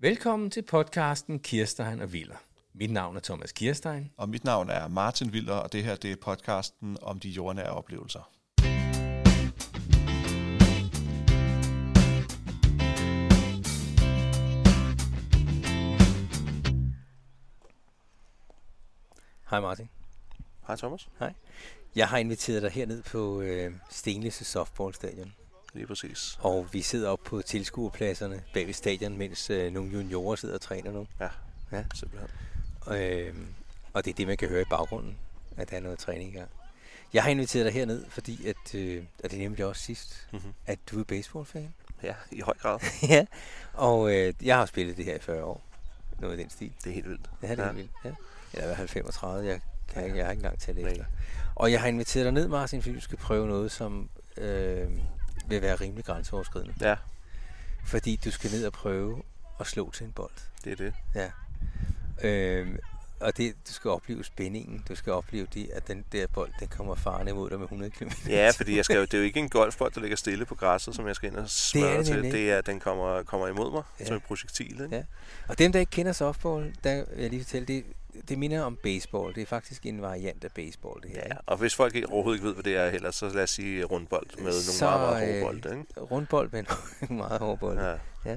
Velkommen til podcasten Kirstein og Viller. Mit navn er Thomas Kirstein. Og mit navn er Martin Viller, og det her det er podcasten om de jordnære oplevelser. Hej Martin. Hej Thomas. Hej. Jeg har inviteret dig herned på øh, Stenløse Softballstadion. Lige præcis. Og vi sidder op på tilskuerpladserne bag ved stadion, mens øh, nogle juniorer sidder og træner nu. Ja, Ja. simpelthen. Øh, og det er det, man kan høre i baggrunden, at der er noget træning i gang. Jeg har inviteret dig herned, fordi at, øh, og det jeg også sidst, Mm-hmm. at du er baseballfan. Ja, i høj grad. ja, og øh, jeg har spillet det her i 40 år. Noget i den stil. Det er helt vildt. Det er det Ja. ja. vildt. Ja. Eller i hvert fald 35. Jeg, kan, ikke- jeg har ikke engang talt efter. Og jeg har inviteret dig ned, Martin, fordi du skal prøve noget, som øh, vil være rimelig grænseoverskridende. Ja, Fordi du skal ned og prøve at slå til en bold. det er det. Ja. Øh, og det, du skal opleve spændingen. Du skal opleve det, at den der bold, den kommer farne imod dig med 100 km. Ja, fordi jeg skal jo, det er jo ikke en golfbold, der ligger stille på græsset, som jeg skal ind og smøre det til. nemlig. Det er, at den kommer, kommer imod mig Ja. som et projektil. Ikke? Ja. Og dem, der ikke kender softball, der vil jeg lige fortælle, det, det minder om baseball. Det er faktisk en variant af baseball, det her. Ja, og hvis folk ikke, overhovedet ikke ved, hvad det er heller, så lad os sige rundbold med nogle Så, meget, meget hårde øh, bolde. Ikke? Rundbold med en meget hård bold. Ja.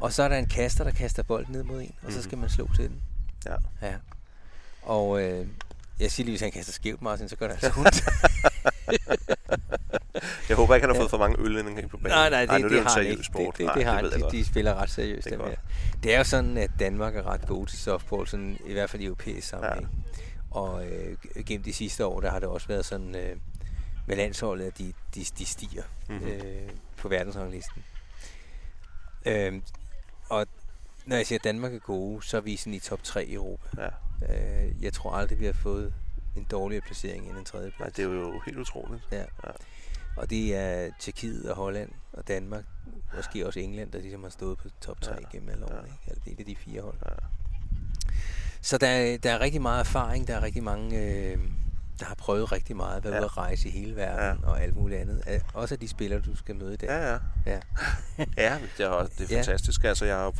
Og så er der en kaster, der kaster bolden ned mod en, og så Mhm. skal man slå til den. Ja. ja. Og øh, jeg siger lige, hvis han kaster skævt, Martin, så gør det altså ondt. Jeg håber ikke, han har fået for mange øl, inden han gik på banen. nej, nej, det, Ej, nu det, en har han ikke. Sport. Det, det, nej, det har jeg De, de spiller ret seriøst. Det er godt. Det er jo sådan, at Danmark er ret gode til softball, sådan, i hvert fald i europæisk sammenhæng. Ja. Og øh, gennem de sidste år, der har det også været sådan øh, med landsholdet, at de, de, de stiger Mhm. mm-hmm. øh, på verdensranglisten. Øh, og når jeg siger, at Danmark er gode, så er vi sådan i top 3 i Europa. Ja. Øh, jeg tror aldrig, vi har fået en dårligere placering end en tredje Nej, plads. det er jo helt utroligt. Ja. Ja. Og det er Tjekkiet og Holland og Danmark, måske også England, der ligesom har stået på top 3 Ja. gennem alle årene. Ja. Ikke? Altså, det er de fire hold. Ja. Så der, er- der er rigtig meget erfaring, der er rigtig mange, øh, der har prøvet rigtig meget, været Ja. ude at rejse i hele verden ja. og alt muligt andet. Også af de spillere, du skal møde i dag. Ja, ja. Ja. ja, det er, også- det er Ja. fantastisk. Altså, jeg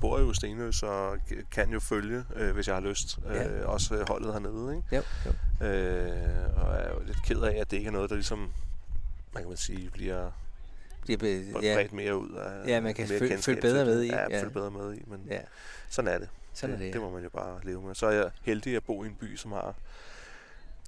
bor- jo i Stenløs, og kan jo følge, øh, hvis jeg har lyst, øh, Ja. også holdet hernede. Ikke? Jo, jo. Øh, og er jo lidt ked af, at det ikke er noget, der ligesom, hvad kan man sige, bliver Det er, be- ja. bredt mere ud af Ja, man kan mere føl- kendskab følge bedre det. med i, Ja, ja. følge bedre med i, men ja, sådan er det. sådan er det. Det må man jo bare leve med. Så er jeg heldig at bo i en by, som har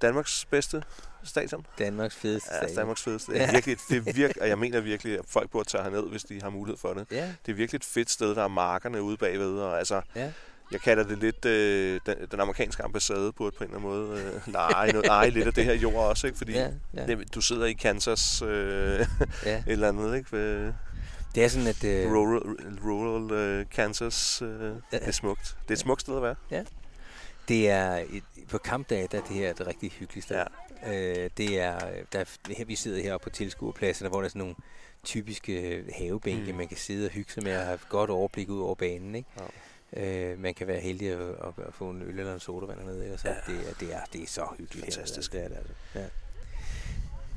Danmarks bedste stadion. Danmarks fedeste Ja, stadion. Danmarks fedeste. Det Ja. virkelig, det er virkelig, og jeg mener virkelig, at folk burde tage herned, hvis de har mulighed for det. Ja, Det er virkelig et fedt sted, der er markerne ude bagved, og altså, ja. Jeg kalder det lidt, øh, den, den amerikanske ambassade burde på en eller anden måde øh, lege, noget, eje lidt af det her jord også, ikke? Fordi Ja, ja, det, du sidder i Kansas øh, ja. et eller andet, ikke? Ved Det er sådan, at... Øh, rural, rural øh, Kansas. Øh, det er smukt. Det er et smukt sted at være. Det er et, på kampdag, der er det her et rigtig hyggeligt sted. Ja. Øh, det er, der, er- her, vi sidder her på tilskuerpladserne, hvor der er sådan nogle typiske havebænke, Mm. man kan sidde og hygge sig med og have et godt overblik ud over banen. Ikke? Øh, man kan være heldig at, at, at få en øl eller en sodavand hernede, ikke? og så Ja. det, er, det, er, det er så hyggeligt. her, Fantastisk. Det er det altså. Ja.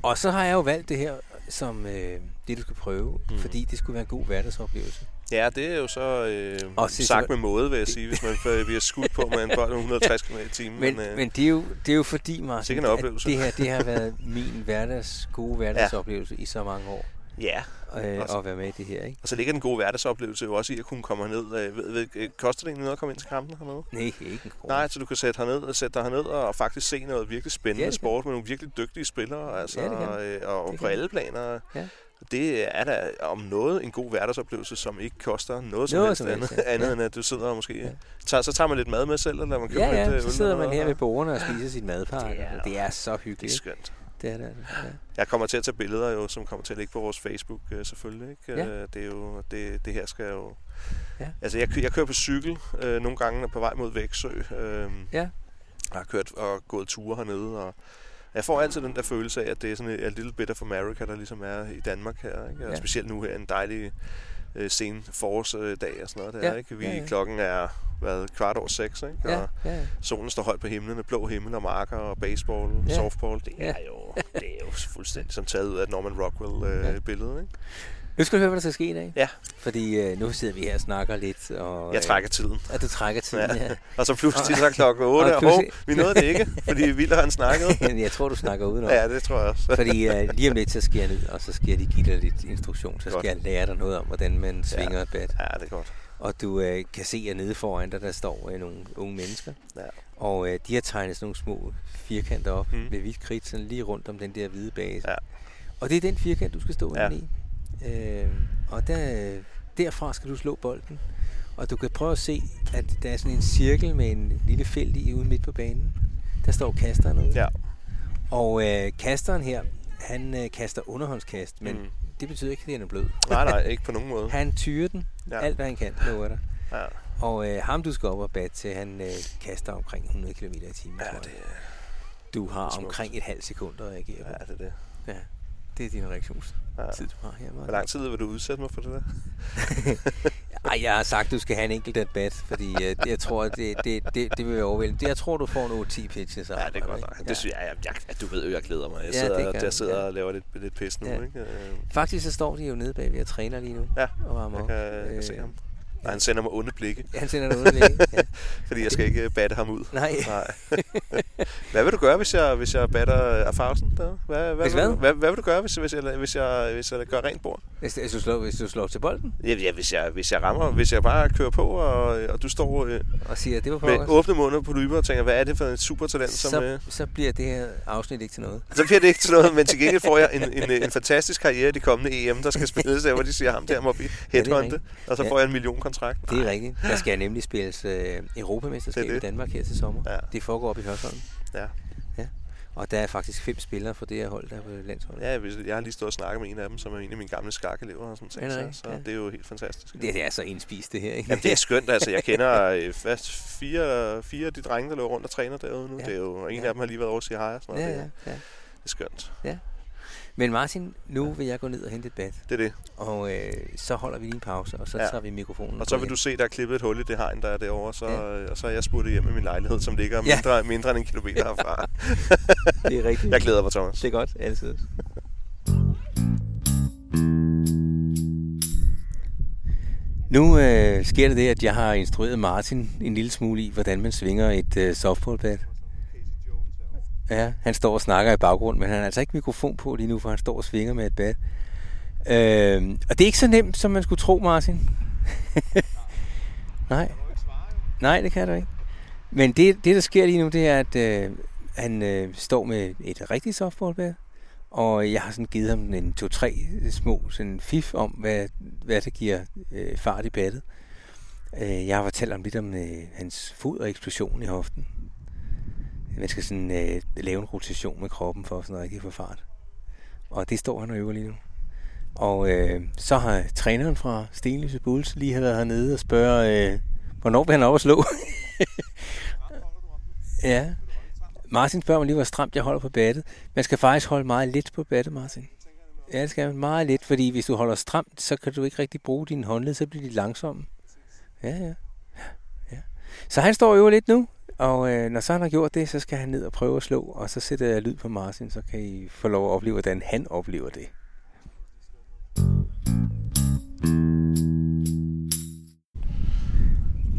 Og så har jeg jo valgt det her som øh, det, du skal prøve, Mm. fordi det skulle være en god hverdagsoplevelse. Ja, det er jo så øh, Og sagt så- med måde, vil jeg sige, hvis man øh, bliver skudt på med en bold med 160 km i timen. Men, øh, men det, er jo, det er jo fordi, Martin, oplevelse. det her det har været min hverdags, gode hverdagsoplevelse ja. i så mange år. Ja, Øh, Også- at være med i det her, ikke? og så ligger den gode hverdagsoplevelse jo også i at kunne komme herned. Øh, ved, ved, øh, koster det egentlig noget at komme ind til kampen hernede? Nej, ikke en krone. Nej, så du kan sætte, herned, og sætte dig herned og faktisk se noget virkelig spændende Ja, ja, sport med nogle virkelig dygtige spillere. Altså, Ja, kan. øh, og Det på alle planer. Ja. Det er da om noget en god hverdagsoplevelse, som ikke koster noget som Noget helst som andet, helst, ja. andet Ja. end at du sidder og måske... Ja. Ja. Tager, så tager man lidt mad med selv, eller man køber Ja, lidt ja, øh, så sidder man her ved og- bordene og spiser sin madpakke. Det Det er- det så Det er hyggeligt. skønt. Det er det. Ja. Jeg kommer til at tage billeder jo, som kommer til at ligge på vores Facebook øh, selvfølgelig. Ikke? Ja. Øh, Det, er jo, det, det her skal jo... Ja. Altså jeg, jeg kører på cykel øh, nogle gange på vej mod Væksø. Øh, Ja. Jeg har kørt og gået ture hernede, og jeg får altid den der følelse af, at det er sådan et, et little bit of America, der ligesom er i Danmark her. Ikke? Og Ja. specielt nu her en dejlig øh, sen forårsdag og sådan noget der. Ja, Ikke? Vi, ja, ja. Klokken er hvad, kvart over seks, ikke? Ja, og ja, ja. solen står højt på himlen, blå himmel og marker og baseball, Ja. softball. Det er, Ja. jo, det er jo fuldstændig som taget ud af et Norman Rockwell-billede. Øh, Ja. billede, ikke? Nu skal du høre, hvad der skal ske i dag. Ja. Fordi øh, nu sidder vi her og snakker lidt. Og, Jeg trækker tiden. Øh, at du trækker tiden, ja. ja. og så pludselig så klokken 8, og, og hov, vi nåede det ikke, fordi Vilder han snakkede. jeg tror, du snakker udenom. Ja, det tror jeg også. fordi uh, lige om lidt, så skal jeg ned, og så skal jeg lige give dig lidt instruktion. Så godt. skal jeg lære dig noget om, hvordan man svinger ja. et bat. Ja, det er godt. Og du uh, kan se, at nede foran dig, der står uh, nogle unge mennesker. Ja. Og uh, de har tegnet sådan nogle små firkanter op mm. med hvidt kridt, sådan lige rundt om den der hvide base. Ja. Og det er den firkant, du skal stå ja. i. Uh, og der, derfra skal du slå bolden. Og du kan prøve at se, at der er sådan en cirkel med en lille felt i ude midt på banen. Der står kasteren ude. Ja. Og øh, kasteren her, han øh, kaster underhåndskast, men mm. det betyder ikke, at den er blød. Nej, nej, ikke på nogen måde. han tyrer den, ja. alt hvad han kan, lover dig. Ja. Og øh, ham, du skal op og bat til, han øh, kaster omkring 100 km i timen. Ja, det er... Du har omkring et halvt sekund at reagere på. Ja, det er det. Ja. Det er din reaktionstid, du har her. Hvor lang tid vil du udsætte mig for det der? Ej, jeg har sagt, du skal have en enkelt at bat, fordi uh, jeg tror, det, det, det, det vil være overvældende. Jeg tror, du får nogle 10 pitches. Ja, det er godt nok. Ja. Det synes jeg, jeg, jeg, du ved jo, jeg glæder mig. Jeg sidder, ja, det jeg sidder ja. og laver lidt, lidt pis nu. Ja. Ikke? Øh. Faktisk så står de jo nede bag ved at træner lige nu. Ja, og varmer jeg kan, jeg kan se ham. Og han sender mig onde blikke. Ja, han sender mig onde blikke, ja. Fordi jeg skal ikke batte ham ud. Nej. Nej. hvad vil du gøre, hvis jeg, hvis jeg batter Afausen? Der? Hvad, hvad, hvad? Hvad, hvad, vil du gøre, hvis, hvis, jeg, hvis, jeg, hvis jeg gør rent bord? Hvis, hvis, du slår, hvis du slår til bolden? Ja, ja hvis, jeg, hvis jeg rammer, hvis jeg bare kører på, og, og du står øh, og siger, det var med åbne munder på lyber og tænker, hvad er det for et supertalent? Så, som, øh, så bliver det her afsnit ikke til noget. Så bliver det ikke til noget, men til gengæld får jeg en, en, en fantastisk karriere i de kommende EM, der skal spilles der, hvor de siger ham der må vi headhunte, ja, og så får jeg en millionkontrakt. Det er rigtigt. Der skal nemlig spilles øh, Europamesterskab i Danmark her til sommer. Ja. Det foregår op i Hørsholm. Ja. ja. Og der er faktisk fem spillere for det her hold, der er på landsholdet. Ja, jeg har lige stået og snakket med en af dem, som er en af mine gamle skakelever og sådan ting, så, så ja. det er jo helt fantastisk. Det, det er så indspist det her, ikke? Jamen, det er skønt, altså. Jeg kender øh, fast fire, fire af de drenge, der løber rundt og træner derude nu. Ja. Det er jo, en ja. af dem har lige været over at sige hej. Sådan ja, det, ja, ja. det er skønt. Ja. Men Martin, nu vil jeg gå ned og hente et bat. Det er det. Og øh, så holder vi lige en pause, og så ja. tager vi mikrofonen. Og så vil du se, der er klippet et hul i det hegn, der er derovre, så, ja. og så er jeg spurgt hjem i min lejlighed, som ligger mindre, ja. mindre end en kilometer herfra. det er rigtigt. Jeg glæder mig, Thomas. Det er godt, altid. Nu øh, sker det det, at jeg har instrueret Martin en lille smule i, hvordan man svinger et øh, softballbat. Ja, han står og snakker i baggrunden, men han har altså ikke mikrofon på lige nu, for han står og svinger med et bat. Øh, og det er ikke så nemt, som man skulle tro, Martin. Nej. Nej, det kan du ikke. Men det, det der sker lige nu, det er, at øh, han øh, står med et rigtigt softballbat, og jeg har sådan givet ham en to-tre små sådan fif om, hvad, hvad der giver øh, fart i battet. Øh, jeg har fortalt ham lidt om øh, hans fod og eksplosion i hoften. Man skal sådan øh, lave en rotation med kroppen for sådan rigtig få fart. Og det står han og øver lige nu. Og øh, så har træneren fra Stenløse Bulls lige har været hernede og spørger, øh, hvornår vil han op og slå? ja. Martin spørger mig lige, hvor stramt jeg holder på battet. Man skal faktisk holde meget lidt på battet, Martin. Ja, det skal man meget lidt, fordi hvis du holder stramt, så kan du ikke rigtig bruge dine håndled, så bliver de langsomme. Ja, ja. ja. Så han står og øver lidt nu, og øh, når så han har gjort det, så skal han ned og prøve at slå, og så sætter jeg lyd på Martin, så kan I få lov at opleve, hvordan han oplever det.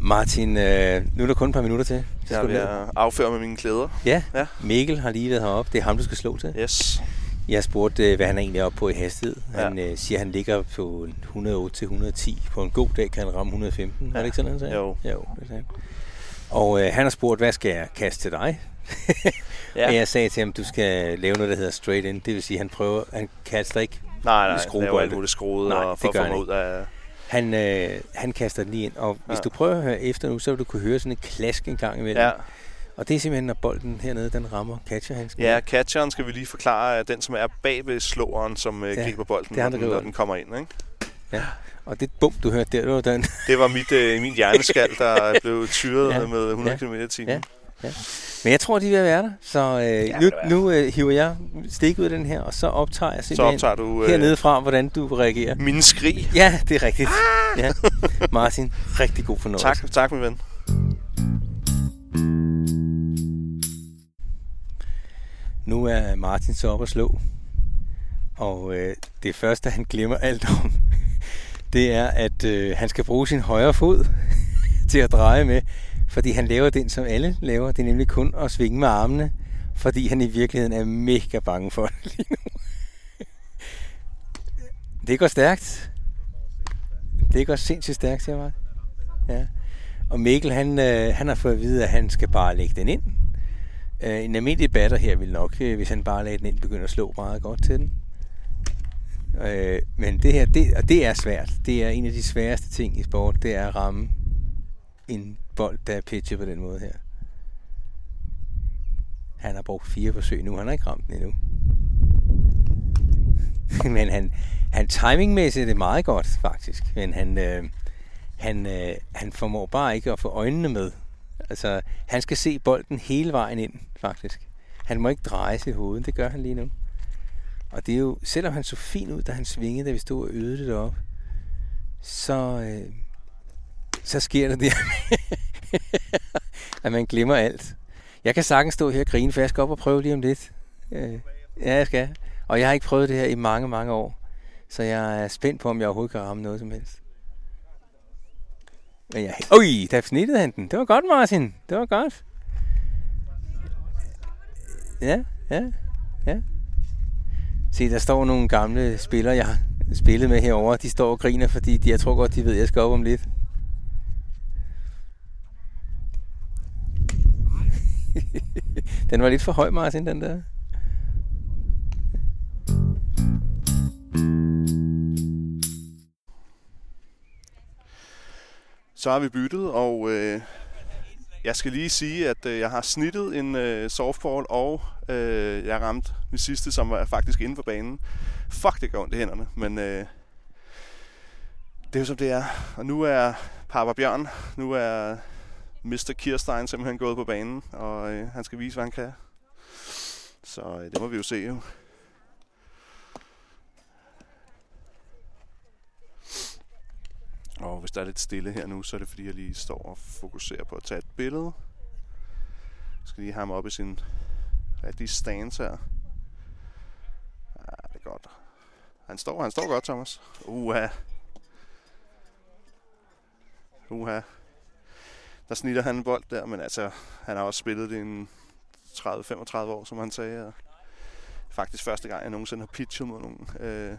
Martin, øh, nu er der kun et par minutter til. Så jeg vil afføre med mine klæder. Ja, ja, Mikkel har lige været heroppe. Det er ham, du skal slå til. Yes. Jeg har spurgt, øh, hvad han er egentlig oppe på i hastighed. Han ja. øh, siger, at han ligger på 108-110. På en god dag kan han ramme 115. Ja. Var det ikke sådan, han sagde? Jo. jo det sagde Og øh, han har spurgt, hvad skal jeg kaste til dig? ja. Og jeg sagde til ham, du skal lave noget, der hedder straight in. Det vil sige, han prøver, han kaster ikke Nej, nej, laver alt muligt skruet nej, og for at få mig ud af... Han, øh, han kaster den lige ind, og hvis ja. du prøver at høre efter nu, så vil du kunne høre sådan en klask en gang imellem. Ja. Og det er simpelthen, når bolden hernede, den rammer catcherhandsken. Ja, catcheren skal vi lige forklare, er den, som er bag ved slåeren, som ja, griber bolden, når, den, når den kommer ind. Ikke? Ja, og det bum, du hørte der, det var den. det var mit, øh, min hjerneskal, der blev tyret ja. med 100 ja. km i timen. Ja. Ja. Men jeg tror, de vil være der. Så øh, ja, nu, nu øh, hiver jeg stik ud af den her, og så optager jeg simpelthen så optager du, øh, hernede fra, hvordan du reagerer. Min skrig. Ja, det er rigtigt. Ah! Ja. Martin, rigtig god fornøjelse. Tak, tak min ven. Nu er Martin så op at slå. Og øh, det første, han glemmer alt om, det er, at øh, han skal bruge sin højre fod til at dreje med, fordi han laver den, som alle laver. Det er nemlig kun at svinge med armene, fordi han i virkeligheden er mega bange for det lige nu. Det går stærkt. Det går sindssygt stærkt, siger jeg Ja. Og Mikkel, han, øh, han har fået at vide, at han skal bare lægge den ind. Øh, en almindelig batter her vil nok, øh, hvis han bare lagde den ind, begynde at slå meget godt til den. Øh, men det her, det, og det er svært. Det er en af de sværeste ting i sport, det er at ramme en bold, der er pitchet på den måde her. Han har brugt fire forsøg nu, han har ikke ramt den endnu. men han, han timingmæssigt er det meget godt, faktisk. Men han, øh, han, øh, han formår bare ikke at få øjnene med. Altså, han skal se bolden hele vejen ind, faktisk. Han må ikke dreje sit hoved, det gør han lige nu. Og det er jo, selvom han så fin ud, da han svingede, da vi stod og øvede det op, så, øh, så sker der det, at man glemmer alt. Jeg kan sagtens stå her og grine, for jeg skal op og prøve lige om lidt. Øh, ja, jeg skal. Og jeg har ikke prøvet det her i mange, mange år. Så jeg er spændt på, om jeg overhovedet kan ramme noget som helst. Men jeg... Oj, der snittede han den. Det var godt, Martin. Det var godt. Ja, ja, ja. Se, der står nogle gamle spillere, jeg har spillet med herover. De står og griner, fordi de, jeg tror godt, de ved, at jeg skal op om lidt. den var lidt for høj, Martin, den der. Så har vi byttet, og øh, jeg skal lige sige, at øh, jeg har snittet en øh, softball, og øh, jeg ramte min sidste, som var faktisk inde på banen. Fuck, det går ondt i hænderne, men øh, det er jo som det er. Og nu er Papa Bjørn, nu er Mr. Kirstein simpelthen gået på banen, og øh, han skal vise, hvad han kan. Så øh, det må vi jo se jo. Og hvis der er lidt stille her nu, så er det fordi, jeg lige står og fokuserer på at tage et billede. Jeg skal lige have ham op i sin rigtige stance her. Ja, det er godt. Han står, han står godt, Thomas. Uha. Uha. Der snitter han en bold der, men altså, han har også spillet det en 30-35 år, som han sagde. Og faktisk første gang, jeg nogensinde har pitchet mod nogen. Øh, øh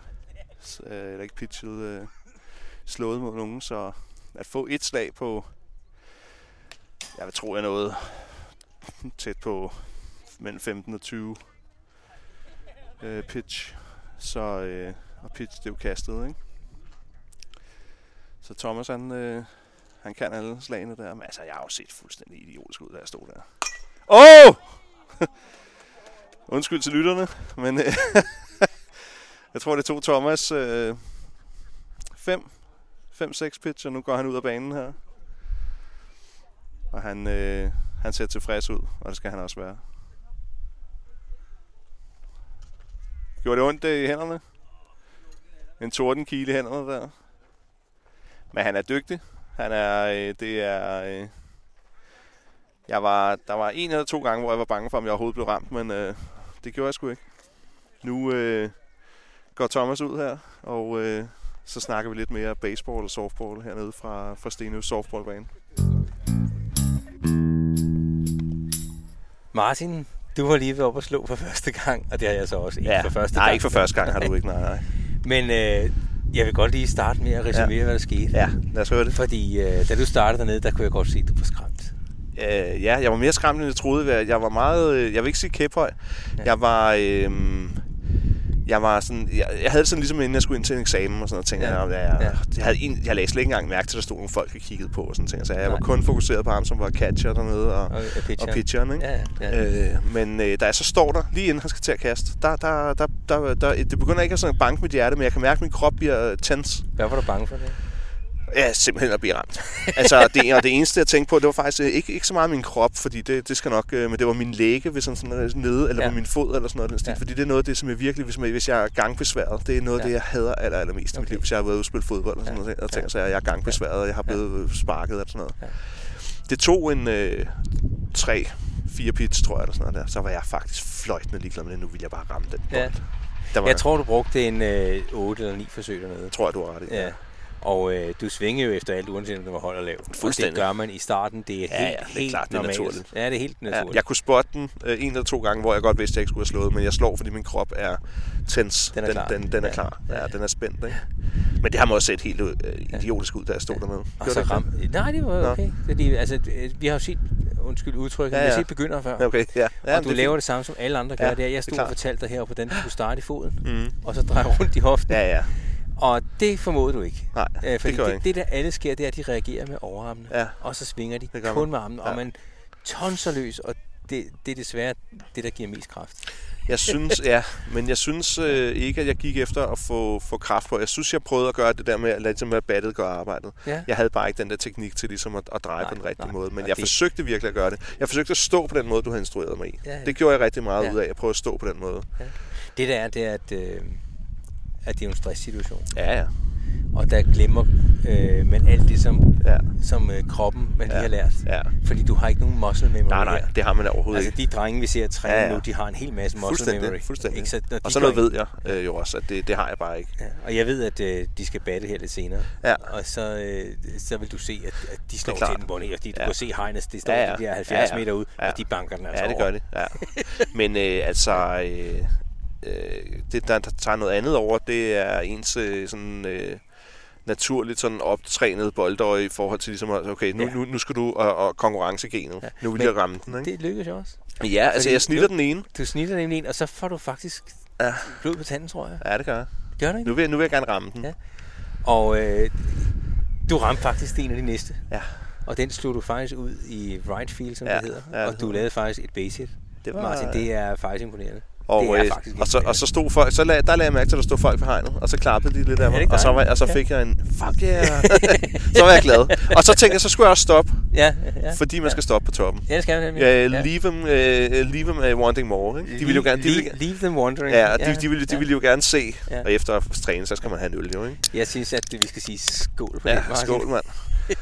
eller ikke pitchet, øh, slået mod nogen, så at få et slag på, jeg vil tro, jeg noget tæt på mellem 15 og 20 øh, pitch. Så, øh, og pitch, det er jo kastet, ikke? Så Thomas, han, øh, han kan alle slagene der. Men altså, jeg har jo set fuldstændig idiotisk ud, da jeg stod der. Åh! Oh! Undskyld til lytterne, men øh, jeg tror, det tog Thomas øh, fem 5-6 pitch, og nu går han ud af banen her. Og han, øh, han ser tilfreds ud, og det skal han også være. Gjorde det ondt øh, i hænderne? En tordenkile i hænderne der. Men han er dygtig. Han er, øh, det er, øh, jeg var, der var en eller to gange, hvor jeg var bange for, om jeg overhovedet blev ramt, men øh, det gjorde jeg sgu ikke. Nu øh, går Thomas ud her, og øh, så snakker vi lidt mere baseball og softball hernede fra, fra Stenøs softballbane. Martin, du har lige været op og slå for første gang, og det har jeg så også ikke ja, for første nej, gang. ikke for første gang har du ikke, nej, nej. Men øh, jeg vil godt lige starte med at resumere, ja. hvad der skete. Ja, lad os høre det. Fordi øh, da du startede dernede, der kunne jeg godt se, at du var skræmt. Øh, ja, jeg var mere skræmt, end jeg troede. Jeg var meget, øh, jeg vil ikke sige kæphøj. Ja. Jeg var, øh, jeg var sådan, jeg, jeg havde det sådan ligesom inden jeg skulle ind til en eksamen og sådan noget, tænkte ja. jeg, jeg, jeg, jeg, havde en, jeg lagde slet ikke engang mærke til, at der stod nogle folk, jeg kiggede på og sådan ting. Så jeg Nej. var kun fokuseret på ham, som var catcher dernede og, og, pitcher. og pitcheren, ikke? Ja, ja. Øh, men øh, da jeg så står der, lige inden han skal til at kaste, der, der, der, der, der, det begynder ikke at sådan banke mit hjerte, men jeg kan mærke, at min krop bliver tens. Hvad var du bange for det? Ja, simpelthen at blive ramt. altså, det, og det eneste, jeg tænkte på, det var faktisk øh, ikke, ikke så meget min krop, fordi det, det skal nok, øh, men det var min læge, hvis sådan, sådan nede, eller ja. på min fod, eller sådan noget. Den stil, ja. Fordi det er noget af det, som jeg virkelig, hvis, man, hvis jeg er gangbesværet, det er noget af ja. det, jeg hader aller, allermest okay. i mit liv, hvis jeg har været ude og spille fodbold, og sådan ja. noget, og tænker så, at jeg er gangbesværet, og jeg har blevet ja. sparket, og sådan noget. Ja. Det tog en øh, tre, fire pitch, tror jeg, eller sådan noget der. Så var jeg faktisk fløjtende ligeglad med det. Nu vil jeg bare ramme den bold. Ja. Der var jeg tror, du brugte en øh, 8 eller 9 forsøg dernede. Tror jeg, du har ret i. Ja. Og øh, du svinger jo efter alt, uanset om det var hold eller lav. Og det Fuldstændig. gør man i starten. Det er Ja, helt, ja, det er helt klart, det er normalt. naturligt. Ja, det er helt Ja, naturligt. jeg kunne spotte den øh, en eller to gange, hvor jeg godt vidste, at jeg ikke skulle have slået, men jeg slår, fordi min krop er tens. Den er klar. Den, den, den er Ja. klar. Ja, Ja. den er spændt. Ikke? Men det har man også set helt øh, idiotisk ud, da jeg stod dernede. Og så ram... Nej, det var Nå. okay. Fordi, altså, øh, vi har jo set, undskyld udtrykket, Ja, ja, ja. vi ja. har set begynder før. Okay, ja. ja og du det er laver det samme, som alle andre gør Ja, ja, det er Jeg stod og fortalte dig her, hvordan du skulle starte i foden, Mm. og så dreje rundt i hoften. Ja, ja. Det formåede du ikke. Nej, Øh, det fordi gør jeg det, ikke. det, der alle sker, det er, at de reagerer med overarmene. Ja. Og så svinger de Det kun man. med armene, Ja. og man tonser løs, og det, det er desværre det, der giver mest kraft. Jeg synes, ja, men jeg synes øh, ikke, at jeg gik efter at få, få kraft på. Jeg synes, jeg prøvede at gøre det der med at lade ligesom, at battet gøre arbejdet. Ja. Jeg havde bare ikke den der teknik til ligesom at, at dreje Nej, på den rigtige nej. måde. Men jeg det- forsøgte virkelig at gøre det. Jeg forsøgte at stå på den måde, du har instrueret mig i. Ja, ja. Det gjorde jeg rigtig meget Ja. ud af, at prøve at stå på den måde. Det der er, det er, at, øh, at det er jo en stresssituation. Ja, ja. Og der glemmer øh, man alt det, som, Ja. som øh, kroppen man lige Ja. har lært. ja. Fordi du har ikke nogen muscle memory Nej, nej, her. det har man overhovedet Altså ikke. de drenge, vi ser træne Ja, ja, nu, de har en hel masse muscle Fuldstændig, memory. fuldstændig. Ikke? Så, når de Og sådan noget ind- ved jeg øh, jo også, at det, det har jeg bare ikke. Ja, og jeg ved, at øh, de skal batte her lidt senere. Ja. Og så, øh, så vil du se, at, at de slår til den bonnet. Fordi du Ja. kan se Heines, det står Ja, ja, de der 70 Ja, ja. meter ud, Ja. og de banker den altså Ja, det over. gør det. Ja. Men øh, altså, øh, øh, det der, der tager noget andet over, det er ens øh, sådan... Øh, naturligt sådan optrænet boldøje i forhold til ligesom, okay, nu, Ja. nu, nu skal du og, og konkurrencegenet. Ja. Nu vil Men jeg ramme den, ikke? Det lykkes jo også. Ja, altså fordi jeg snitter nu- den ene. Du snitter nemlig en, og så får du faktisk Ja. blod på tanden, tror jeg. Ja, det gør jeg. Gør du ikke? Nu vil, jeg- nu vil jeg gerne ramme den. Ja. Og øh, du ramte faktisk en af de næste. Ja. Og den slog du faktisk ud i right field, som Ja, det hedder. ja, det og du lavede faktisk et base hit. Det var, Martin, det er faktisk imponerende. Og, det er øh, faktisk og, så, og så stod folk, så lag, der lagde jeg mærke til, at der stod folk på hegnet, og så klappede de lidt af mig, og så, var, og så Ja. fik jeg en, fuck yeah, så var jeg glad. Og så tænkte jeg, så skulle jeg også stoppe, Ja, ja. fordi man skal stoppe på toppen. Ja, det skal man nemlig. Ja, leave them, uh, leave them uh, wanting more. Ikke? De ville jo gerne, de ville, leave, them wondering. ja, de, de, ville, de ville jo gerne se, Ja. og efter at træne, så skal man have en øl, jo, ikke? Jeg synes, at vi skal sige skål på Ja, det, Martin. skål, mand.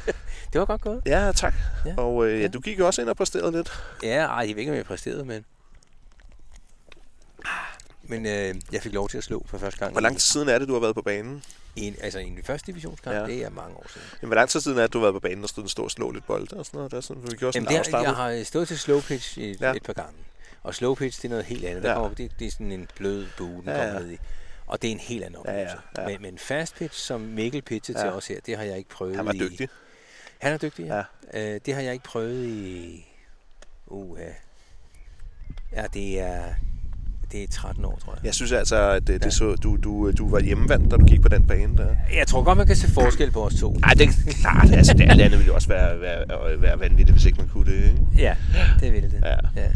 Det var godt gået. Ja, tak. Ja. Og øh, ja, Ja. du gik jo også ind og præsterede lidt. Ja, ej, jeg ved ikke, om jeg præsterede, men... Men øh, jeg fik lov til at slå for første gang. Hvor lang tid siden er det, du har været på banen? En, altså en første divisionskamp, Ja. ja. det er mange år siden. Jamen, hvor lang tid siden er det, du har været på banen og stod stod og slå lidt bold og sådan noget? Der, sådan, vi gjorde sådan Jamen, har- afslappet. jeg har stået til slow pitch et, Ja. ja. et par gange. Og slow pitch, det er noget helt andet. Der Ja. kommer, det, det er sådan en blød bue, den Ja, ja, ja. kommer ned i. Og det er en helt anden Ja, ja, oplevelse. ja. Men, men fast pitch, som Mikkel pitchede Ja. til os her, det har jeg ikke prøvet Han var i... dygtig. Han er dygtig, ja. Ja. ja. Øh, det har jeg ikke prøvet i... Uh, ja, det er... Det er 13 år, tror jeg. Jeg synes altså, at det, det Ja. så, du, du, du var hjemmevandt, da du gik på den bane der. Jeg tror godt, man kan se forskel på os to. Ej, det er klart. Altså, det andet ville jo også være, være, være vanvittigt, hvis ikke man kunne det. Ikke? Ja, det vil det. Ja. ja.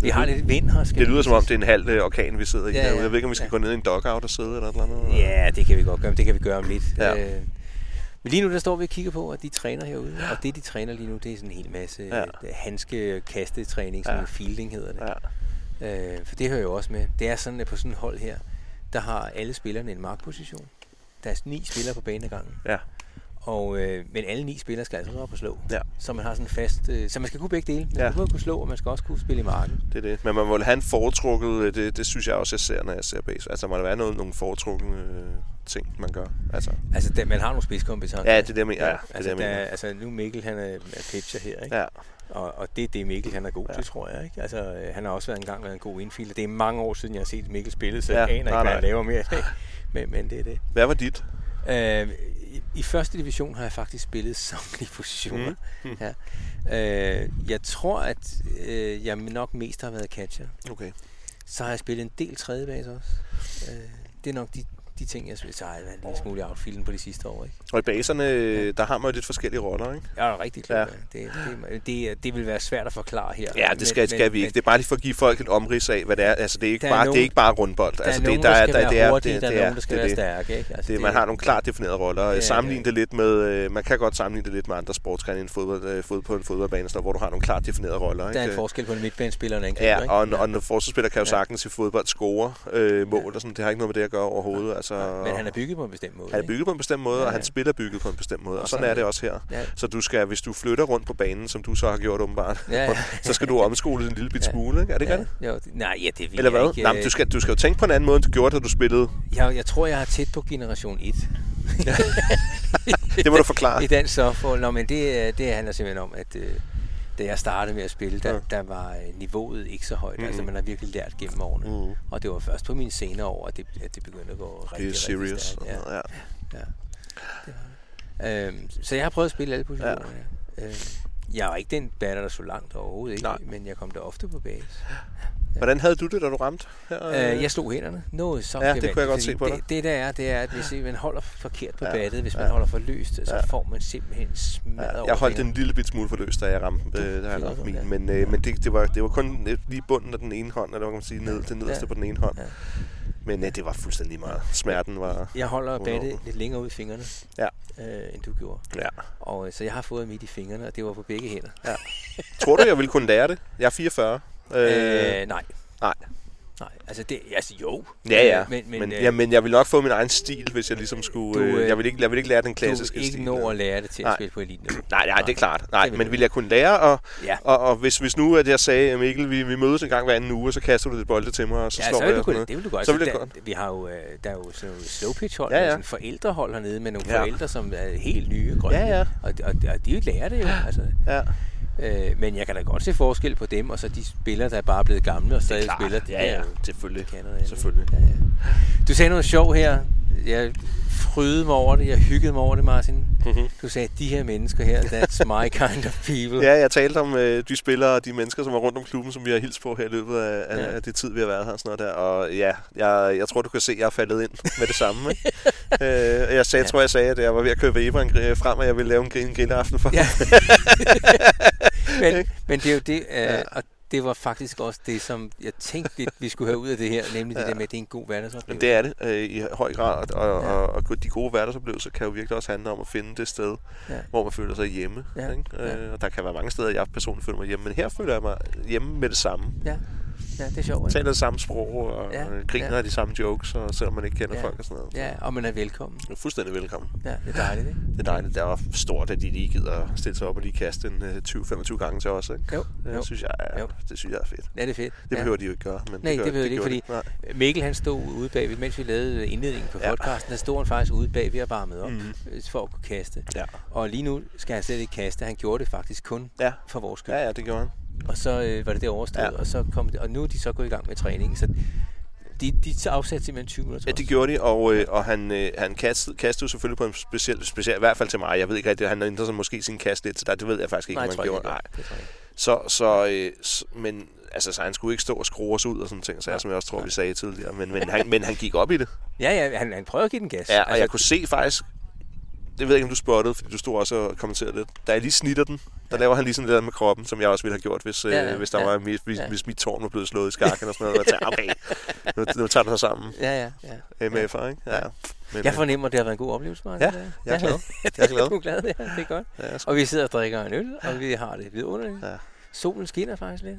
Vi har lidt vind her, skal Det lyder som om, det er en halv øh, orkan, vi sidder i Ja, ja. Jeg ved ikke, om vi skal Ja. gå ned i en dugout og sidde eller et eller andet. Ja, det kan vi godt gøre, det kan vi gøre om lidt. Ja. Øh, men lige nu, der står vi og kigger på, at de træner herude. Og det, de træner lige nu, det er sådan en hel masse Ja. ja. handske kastetræning, sådan ja. fielding hedder det. Ja. Øh, for det hører jo også med. Det er sådan, at på sådan et hold her, der har alle spillerne en markposition. Der er ni spillere på banen ad gangen. Ja. Og, øh, men alle ni spillere skal altså op og slå. Ja. Så man har sådan fast... Øh, så man skal kunne begge dele. Man Ja. skal både kunne slå, og man skal også kunne spille i marken. Det er det. Men man må have en foretrukket, øh, det, det synes jeg også, jeg ser, når jeg ser base. Altså, må der være noget, nogle foretrukne øh, ting, man gør. Altså, Altså, der, man har nogle spidskompetencer. Ja, det er det, jeg mener. Ja, er altså, det, der, mener. altså, nu Mikkel, han er, er pitcher her, ikke? ja. Og, og det er det, Mikkel han er god Ja. til, tror jeg. Ikke? Altså, øh, han har også været en gang været en god indfielder. Det er mange år siden, jeg har set Mikkel spille, så Ja, jeg aner nej, ikke, hvad nej. han laver mere. men, men det er det. Hvad var dit? Øh, i, I første division har jeg faktisk spillet samtlige positioner. Mm. Mm. Ja. Øh, jeg tror, at øh, jeg nok mest har været catcher. Okay. Så har jeg spillet en del tredje base også. Øh, det er nok de, de ting, jeg spiller. Så har jeg været en lille smule i outfielden på de sidste år. Ikke? Og i baserne, øh, der har man jo lidt forskellige roller, ikke? Er rigtig klar. Ja. Ja. Det, det, det, det vil være svært at forklare her. Ja, det skal, skal vi ikke. Det er bare lige for at give folk et omrids af, hvad det er. Altså, det er ikke, Der er bare, nogen- det er ikke bare rundbold. Der altså, er det, der, skal være det er, hurtige, det, der er nogen, der skal være stærke. Ikke? Altså, Det, man har nogle klart definerede roller. Ja, Sammenligne ja. det lidt med, øh, man kan godt sammenligne det lidt med andre sportsgrene end fodbold, øh, fod, på en fodboldbane, hvor du har nogle klart definerede roller. Der er en ikke? forskel på en midtbanespiller og en angriber. Ja, ikke? og en, og en forsvarsspiller kan jo Ja. sagtens i fodbold score mål og sådan. Det har ikke noget med det at gøre overhovedet. Altså, Men han er bygget på en bestemt måde. han er ikke? bygget på en bestemt måde, Ja, ja, ja. og hans spil er bygget på en bestemt måde. Og, Og sådan sådan er det det. også her. Ja. Så du skal, hvis du flytter rundt på banen, som du så har gjort åbenbart, Ja, ja. så skal du omskole en lille bit Ja. smule, ikke? Er det ikke ja, rigtigt? jo, det- nej, ja, det vil Eller hvad? ikke. Nej, men du skal, du skal jo tænke på en anden måde, end du gjorde, da du spillede. Jeg, jeg tror, jeg er tæt på generation 1 Det må du forklare. i dansk softball. Nå, men det, det handler simpelthen om, at øh, da jeg startede med at spille, der, Ja. der var øh, niveauet ikke så højt. Mhm. Altså, man har virkelig lært gennem årene. Mm. Og det var først på mine senere år, at det, at det begyndte at gå rigtig, Det er rigtig serious. stærkt. Ja. Ja. Ja. Det var det. Øhm, så jeg har prøvet at spille alle positioner. Ja. Øhm, jeg var ikke den batter, der så langt overhovedet, ikke, Nej. men jeg kom da ofte på base. Hvordan havde du det, da du ramte? Her? Øh, jeg slog hænderne. Noget så Ja, det kunne jeg godt se på det, det der er, det er, at hvis man holder forkert på Ja, battet, hvis man ja. holder for løst, så Ja. får man simpelthen smadret Ja, jeg holdt fingrene. en lille bit smule for løs, da jeg ramte, Du øh, jeg fik ramte min. ja. Men, øh, men det, det, var, det var kun øh, lige bunden af den ene hånd, eller hvad kan man sige, ned, det nederste Ja. på den ene hånd. Ja. Men øh, det var fuldstændig meget. Smerten var... Jeg holder battet lidt længere ud i fingrene, Ja. øh, end du gjorde. Ja. Og øh, så jeg har fået midt i fingrene, og det var på begge hænder. Tror du, jeg ville kunne lære det? Jeg er 44. Øh, Øh, nej. nej. Nej, altså det, altså jo. Ja, ja. Øh, Men, men, men, øh, ja, men jeg vil nok få min egen stil, hvis jeg ligesom skulle... Du, øh, øh, jeg, vil ikke, jeg vil ikke lære den du klassiske ikke stil. nå at lære det til at Nej. spille på eliten. Nej, nej, det er klart. Nej, Det men du vil jeg kunne lære, og, Ja. og, og hvis, hvis nu at jeg sagde, Mikkel, vi, vi mødes en gang hver anden uge, og så kaster du lidt bolde til mig, og så Ja, slår så jeg du kunne, det vil du godt. Så Altså, vil der, godt. Vi har jo, øh, der er jo sådan nogle slow pitch hold, Ja, ja, ja. ja. sådan forældrehold hernede med nogle Ja. forældre, som er helt nye grønne. Ja, ja. Og, og, og de lærer det jo. Altså, Ja. Øh, men jeg kan da godt se forskel på dem, og så de spillere, der er bare blevet gamle og stadig spiller. De Ja, kan ja, jo- selvfølgelig. de kan noget andet. Selvfølgelig. Ja, ja. Du sagde noget sjov her. Jeg frydede mig over det. Jeg hyggede mig over det, Martin. Mhm. Du sagde, de her mennesker her, that's my kind of people. Ja, jeg talte om øh, de spillere og de mennesker, som var rundt om klubben, som vi har hilst på her i løbet af, Ja. af det tid, vi har været her. og Sådan noget der. Og ja, jeg, jeg tror, du kan se, at jeg er faldet ind med det samme. Ikke? øh, jeg sagde, Ja. tror, jeg sagde, at jeg var ved at købe Eberen frem, og jeg ville lave en, grill- en grillaften for. Ja. men, men det er jo det, øh, ja. og det var faktisk også det, som jeg tænkte, lidt, vi skulle have ud af det her, nemlig ja. det Ja. der med, at det er en god hverdagsoplevelse. Men det er det øh, i høj grad, og, Ja. og, og de gode hverdagsoplevelser kan jo virkelig også handle om at finde det sted, Ja. hvor man føler sig hjemme. Ja. Ikke? Ja. Øh, og der kan være mange steder, jeg personligt føler mig hjemme, men her føler jeg mig hjemme med det samme. Ja, ja det er sjovt. Taler det samme sprog, og Ja. ja. griner Ja. de samme jokes, og selvom man ikke kender Ja. folk og sådan noget. Ja, og man er velkommen. Du er fuldstændig velkommen. Ja, det er dejligt, ikke? Det er dejligt. Det er stort, at de lige gider stille sig op og lige kaste en øh, 20-25 gange til os. Ikke? Jo, Det, jo. synes jeg er, Jo. det synes jeg er fedt. Ja, det er fedt. Det behøver de jo ikke gøre. Men Nej, det gør, behøver de ikke, fordi- ja. Mikkel, han stod ude bagved, mens vi lavede indledningen på Ja. podcasten, der stod han faktisk ude bagved og varmede op øh, for at kunne kaste. Ja. Og lige nu skal han slet ikke kaste. Han gjorde det faktisk kun Ja. for vores skyld. ja, ja, det gjorde han. Og så øh, var det det overstået, Ja. og, så kom det, og nu er de så gået i gang med træningen. Så de, de så afsatte simpelthen 20 minutter Ja, det gjorde de, og, øh, og han, øh, han kastede, kastede selvfølgelig på en speciel, speciel, i hvert fald til mig. Jeg ved ikke rigtigt, han ændrede sig måske sin kast lidt til dig. Det ved jeg faktisk ikke, Nej, ikke, gjorde. Nej. det tror jeg ikke. Så, så, øh, men altså, så han skulle ikke stå og skrue os ud og sådan ting, så jeg, som jeg også tror, Nej. vi sagde tidligere. Men, men, han, men han gik op i det. Ja, ja, han, han prøver at give den gas. Altså, Ja, og jeg kunne se faktisk, det ved jeg ikke, om du spottede, fordi du stod også og kommenterede lidt. Da jeg lige snitter den, der laver han lige sådan lidt med kroppen, som jeg også ville have gjort, hvis, Ja, ja, ja, ja, hvis, der ja. var, hvis, Ja. hvis mit tårn var blevet slået i skakken og sådan noget. Og jeg tænkte, okay, nu, nu tager det sig sammen. Ja, ja, ja. MF'er, ikke? Ja. Men, Jeg øh, fornemmer, at det har været en god oplevelse, Martin. Ja, det jeg er glad. det Jeg er glad. Du er glad, ja. Det er godt. ja, Og vi sidder og drikker en øl, og vi har det vidunderligt. Ja. Solen skinner faktisk lidt.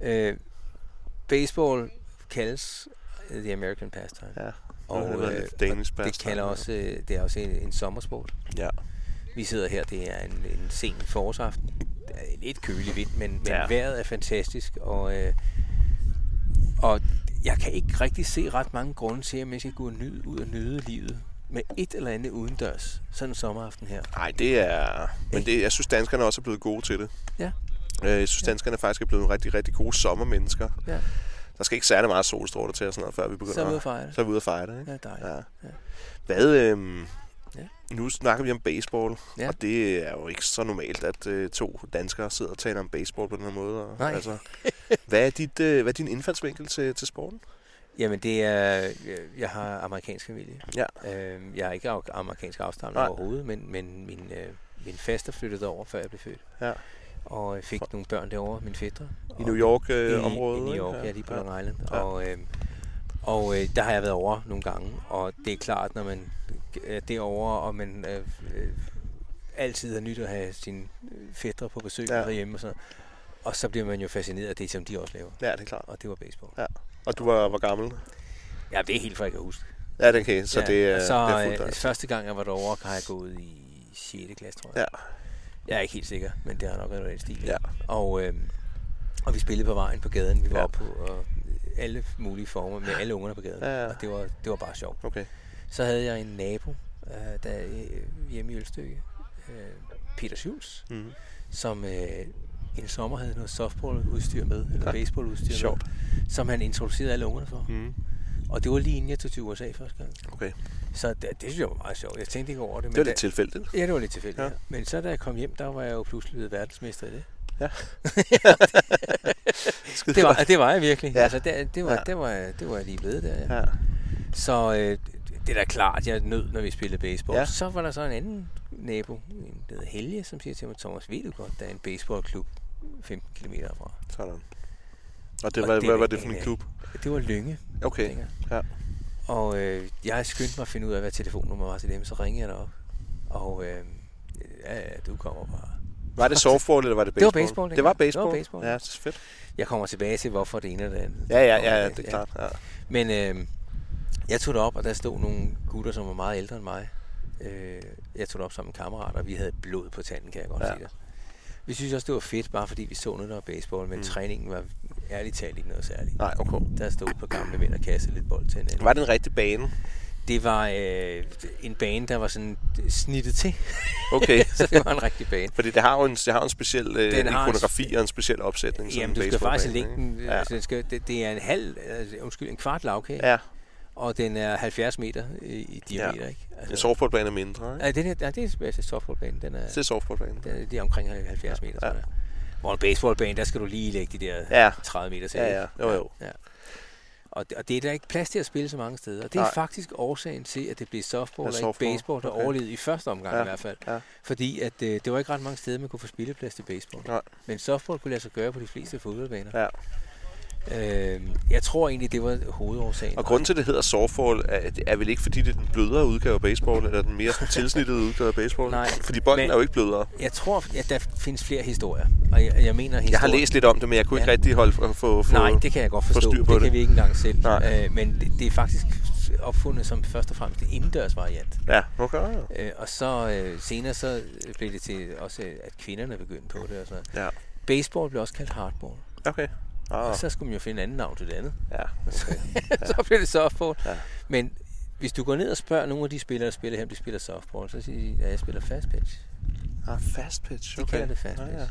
Øh, baseball kaldes øh, the American pastime. Ja. Og, det øh, Danish og det, kalder også, øh, det er også en, en sommersport. Ja. Vi sidder her, det er en, en sen forårsaften. Det er lidt kølig vind, men, men Ja. vejret er fantastisk. Og, øh, og jeg kan ikke rigtig se ret mange grunde til, at man skal gå ud og nyde livet med et eller andet udendørs. Sådan en sommeraften her. Nej, det er... Men det, jeg synes, danskerne også er blevet gode til det. Ja. Øh, Jeg synes, danskerne faktisk er blevet rigtig, rigtig gode sommermennesker. Ja. Der skal ikke særlig meget solstråler til og sådan noget, før vi begynder Så er vi ude at fejre det. så er vi ude at fejre det. Ikke? Ja, dejligt. Ja. Ja. Hvad, øhm, Ja. nu snakker vi om baseball, Ja. og det er jo ikke så normalt, at øh, to danskere sidder og taler om baseball på den her måde. Og, Nej. Altså, hvad, er dit, øh, hvad er din indfaldsvinkel til, til sporten? Jamen, det er... Jeg, har amerikansk familie. Ja. Øhm, jeg er ikke amerikansk afstamning overhovedet, men, men min, øh, min faster flyttede over, før jeg blev født. Ja. Og jeg fik nogle børn derovre, min fætter. I New York-området? I, Øh, området, i New? York, ja, lige på ja. Long Island. Ja. Og, øh, og øh, der har jeg været over nogle gange, og det er klart, når man er derovre, og man øh, øh, altid har nyt at have sine fætter på besøg Ja. ja. derhjemme og sådan. Og så bliver man jo fascineret af det, som de også laver. Ja, det er klart. Og det var baseball. Og du var, var gammel? Ja, det er helt for, jeg kan huske. Ja, det kan så ja, det, er, så, det er fuldt øh, første gang, jeg var derovre, har jeg gået i 6. klasse, tror jeg. Ja. Jeg er ikke helt sikker, men det har nok været den stil. Ja. Og, øh, og vi spillede på vejen på gaden. Vi var Ja. på og alle mulige former med alle ungerne på gaden. Ja, ja. Og det var, det var bare sjovt. Okay. Så havde jeg en nabo, øh, der øh, hjemme i Ølstykke, øh, Peter Schulz, Mm. som øh, en sommer havde noget softballudstyr med, eller baseballudstyr med, som han introducerede alle ungerne for. Mm. Og det var lige inden jeg tog til USA første gang. Okay. Så det, det synes jeg var meget sjovt. Jeg tænkte ikke over det. Men Det var da, lidt tilfældigt. Ja, det var lidt tilfældigt. Ja. Ja. Men så da jeg kom hjem, der var jeg jo pludselig blevet verdensmester i det. Ja. Det var, det var jeg virkelig. Ja. Altså, det, det, var, Ja. ja. det, var, det var jeg lige blevet der. Ja. Ja. Så øh, det er da klart, jeg nød, når vi spillede baseball. Ja. Så var der så en anden nabo, en der Helge, som siger til mig, Thomas, ved du godt, der er en baseballklub 15 km fra. Sådan. Og det Og var, det hvad var det for en klub? Det var Lynge. Okay. Ja. Og øh, jeg skyndte mig at finde ud af, hvad telefonnummer var til dem, så ringede jeg derop. Og øh, ja, ja, du kommer bare. Var det softball, eller var det Det var baseball? baseball, Det var dengang. Det baseball? var baseball. Ja, det er fedt. Jeg kommer tilbage til, hvorfor det ene og det andet. Ja, ja, ja, det er klart. Ja. Men øh, jeg tog det op, og der stod nogle gutter, som var meget ældre end mig. Øh, jeg tog det op som en kammerat, og vi havde blod på tanden, kan jeg godt Ja. sige det. Vi synes også, det var fedt, bare fordi vi så noget, der var baseball, men mm. træningen var ærligt talt ikke noget særligt. Nej, okay. Der stod på gamle mænd og kaste lidt bold til hinanden. Var det en rigtig bane? Det var øh, en bane, der var sådan snittet til, Okay. så det var en rigtig bane. Fordi det har jo en, det har en speciel øh, Den har en- ikonografi og en speciel opsætning. som Jamen, en du skal faktisk lægge den, ikke? ja. altså, den skal, det, det er en halv, altså, undskyld, en kvart lavkage, Ja, og den er 70 meter i, diameter, Ja. ikke? en softballbane er mindre. Ikke? Ja, den er, ja, det er altså softballbanen. Den er, Det er softballbane. den er, det er omkring 70 meter, Ja. tror jeg. Hvor en baseballbane, der skal du lige lægge de der Ja. 30 meter til. Ja, ja. Jo, jo. Ja. Og, det, og det er der ikke plads til at spille så mange steder. Og det er Nej. Faktisk årsagen til, at det blev softball Ja, og ikke baseball, der okay. overlevede i første omgang Ja. i hvert fald. Ja. Fordi at, øh, det var ikke ret mange steder, man kunne få spilleplads til baseball. Nej. Men softball kunne lade sig gøre på de fleste fodboldbaner. Ja. Øh, jeg tror egentlig, det var hovedårsagen. Og grunden til, at det hedder softball, er, er vel ikke, fordi det er den blødere udgave af baseball, eller den mere tilsnittede udgave af baseball? Nej, Fordi bolden men- er jo ikke blødere. Jeg tror, at der findes flere historier. Og jeg, jeg mener historier. Jeg har læst lidt om det, men jeg kunne ikke Ja. rigtig holde få, få, få Nej, det kan jeg godt forstå. på det, det. kan vi ikke engang selv. Nej. Øh, men det, det er faktisk opfundet som først og fremmest en indendørs variant. Ja, okay. Øh, og så øh, senere så blev det til også, at kvinderne begyndte på det. Og sådan noget. Ja. Baseball blev også kaldt hardball. Okay. Ah. Ah, Og så skulle man jo finde en anden navn til det andet. ja, okay. så blev det softball. Ja. Men hvis du går ned og spørger nogle af de spillere, der spiller her, de spiller softball, så siger de, at jeg spiller fast pitch. Ah, fast pitch. De Okay. kalder det fast Ah, pitch. ja.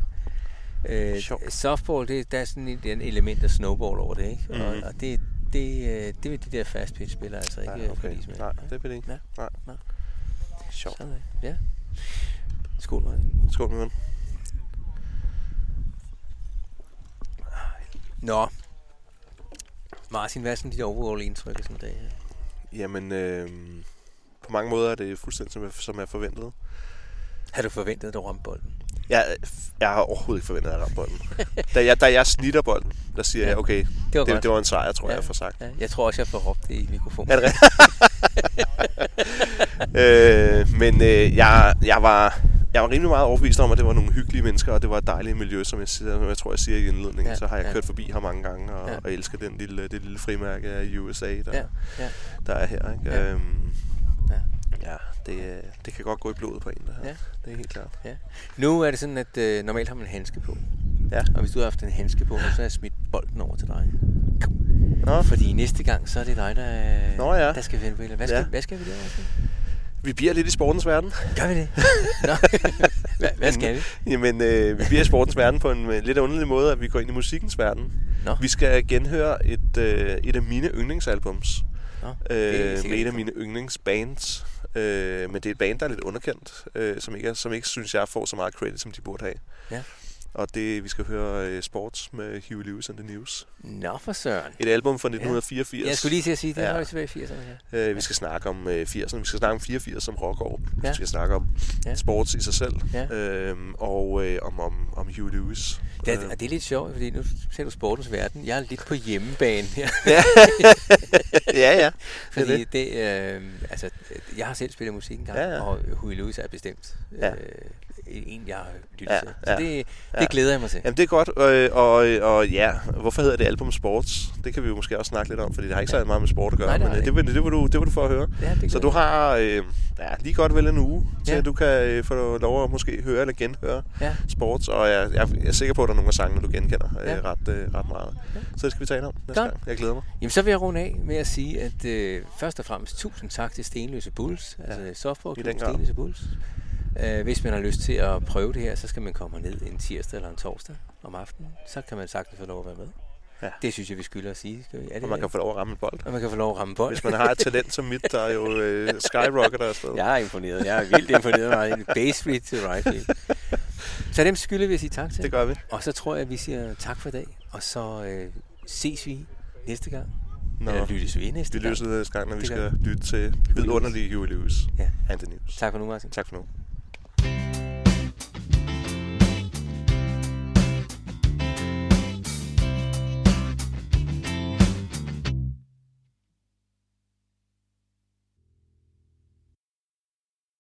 Øh, softball, det, der er sådan et, et element af snowball over det, ikke? Mhm. Og, og det, det, øh, det vil de der fast pitch spillere altså ikke Ja, ja, okay. med. Nej, det vil det ikke. Ja. Nej. Nej. Sjovt. Sådan, ja. Skål, Martin. Skål, min Nå. Martin, hvad er sådan dit overall indtryk af sådan en dag her? Jamen, øh, på mange måder er det fuldstændig som jeg, som jeg forventede. Har du forventet, at du ramte bolden? Jeg, jeg har overhovedet ikke forventet, at jeg ramte bolden. da, jeg, da jeg snitter bolden, der siger Ja. jeg, okay, Det var det, godt. det var en sejr, tror jeg, Ja. jeg får sagt. Ja, jeg tror også, jeg får råbt det i mikrofonen. Er det øh, men øh, jeg, jeg, var, jeg var rimelig meget overbevist om, at det var nogle hyggelige mennesker, og det var et dejligt miljø, som jeg, siger, som jeg tror, jeg siger i indledningen. Ja, Ja, så har jeg ja. kørt forbi her mange gange, og, Ja. ja. og elsker den lille, det lille frimærke af USA, der, Ja, ja. der er her. Ikke? Ja. Øhm, Ja. ja, det, det kan godt gå i blodet på en, det her. Ja. Det er helt klart. Nu er det sådan, at øh, normalt har man en handske på. Ja. Og hvis du har haft en handske på, så har jeg smidt bolden over til dig. Nå, Fordi næste gang, så er det dig, der, Nå ja. der skal finde på. Hvad skal, Ja. hvad skal vi der? Vi bliver lidt i sportens verden. Gør vi det? Nå. hvad, hvad skal vi? Jamen, øh, vi bliver i sportens verden på en øh, lidt underlig måde, at vi går ind i musikkens verden. Nå. Vi skal genhøre et, øh, et af mine yndlingsalbums. Nå, Øh, med et af mine yndlingsbands. Øh, men det er et band, der er lidt underkendt, øh, som, ikke som ikke synes, jeg får så meget credit, som de burde have. Ja. Og det, vi skal høre øh, Sports med Huey Lewis and the News. Nå for søren. Et album fra 1984. Jeg skulle lige til at sige, det Ja. ja. var tilbage i 80'erne her. Øh, vi skal snakke om øh, 80'erne, vi skal snakke om 84 som rockår. Ja. Vi skal snakke om Ja. sports i sig selv. Ja. Øhm, og øh, om, om, om Huey Lewis. Det er, Øh, det er lidt sjovt, fordi nu ser du sportens verden. Jeg er lidt på hjemmebane her. ja, ja, ja. Fordi det, øh, altså, jeg har selv spillet musik engang, Ja, ja. og Huey Lewis er bestemt Ja. øh, en, jeg har lyttet Ja, til. Så ja, det, ja. det glæder jeg mig til. Jamen det er godt, og, og, og ja, hvorfor hedder det Album Sports? Det kan vi jo måske også snakke lidt om, fordi det har ikke så meget med sport at gøre, Nej, det har men øh, det det, det, vil du, det vil du få at høre. Ja, det Så du har øh, ja, lige godt vel en uge til, Ja. at du kan øh, få lov at måske høre eller genhøre Ja. sports, og jeg, jeg, jeg er sikker på, der er nogle af sangene, du genkender øh, Ja. ret, øh, ret meget. Ja. Så det skal vi tale om næste Godt. gang. Jeg glæder mig. Jamen, så vil jeg runde af med at sige, at øh, først og fremmest tusind tak til Stenløse Bulls, altså i softballklub den grad. Stenløse Bulls. Øh, hvis man har lyst til at prøve det her, så skal man komme ned en tirsdag eller en torsdag om aftenen. Så kan man sagtens få lov at være med. Ja. Det synes jeg, vi skylder at sige. Skal vi? Er det Og man kan få lov at ramme en bold. og man kan få lov at ramme bold. Hvis man har et talent som mit, der er jo øh, skyrocket afsted. Jeg er imponeret. Jeg er vildt imponeret mig. Base til right field. Så dem skylder vi at sige tak til. Det gør vi. Og så tror jeg, at vi siger tak for i dag. Og så øh, ses vi næste gang. Nå, Eller lyttes vi næste vi gang. løser det næste gang, når vi Det gør skal lytte til vidunderlige Huey Lewis Ja. and the News. Tak for nu, Martin. Tak for nu.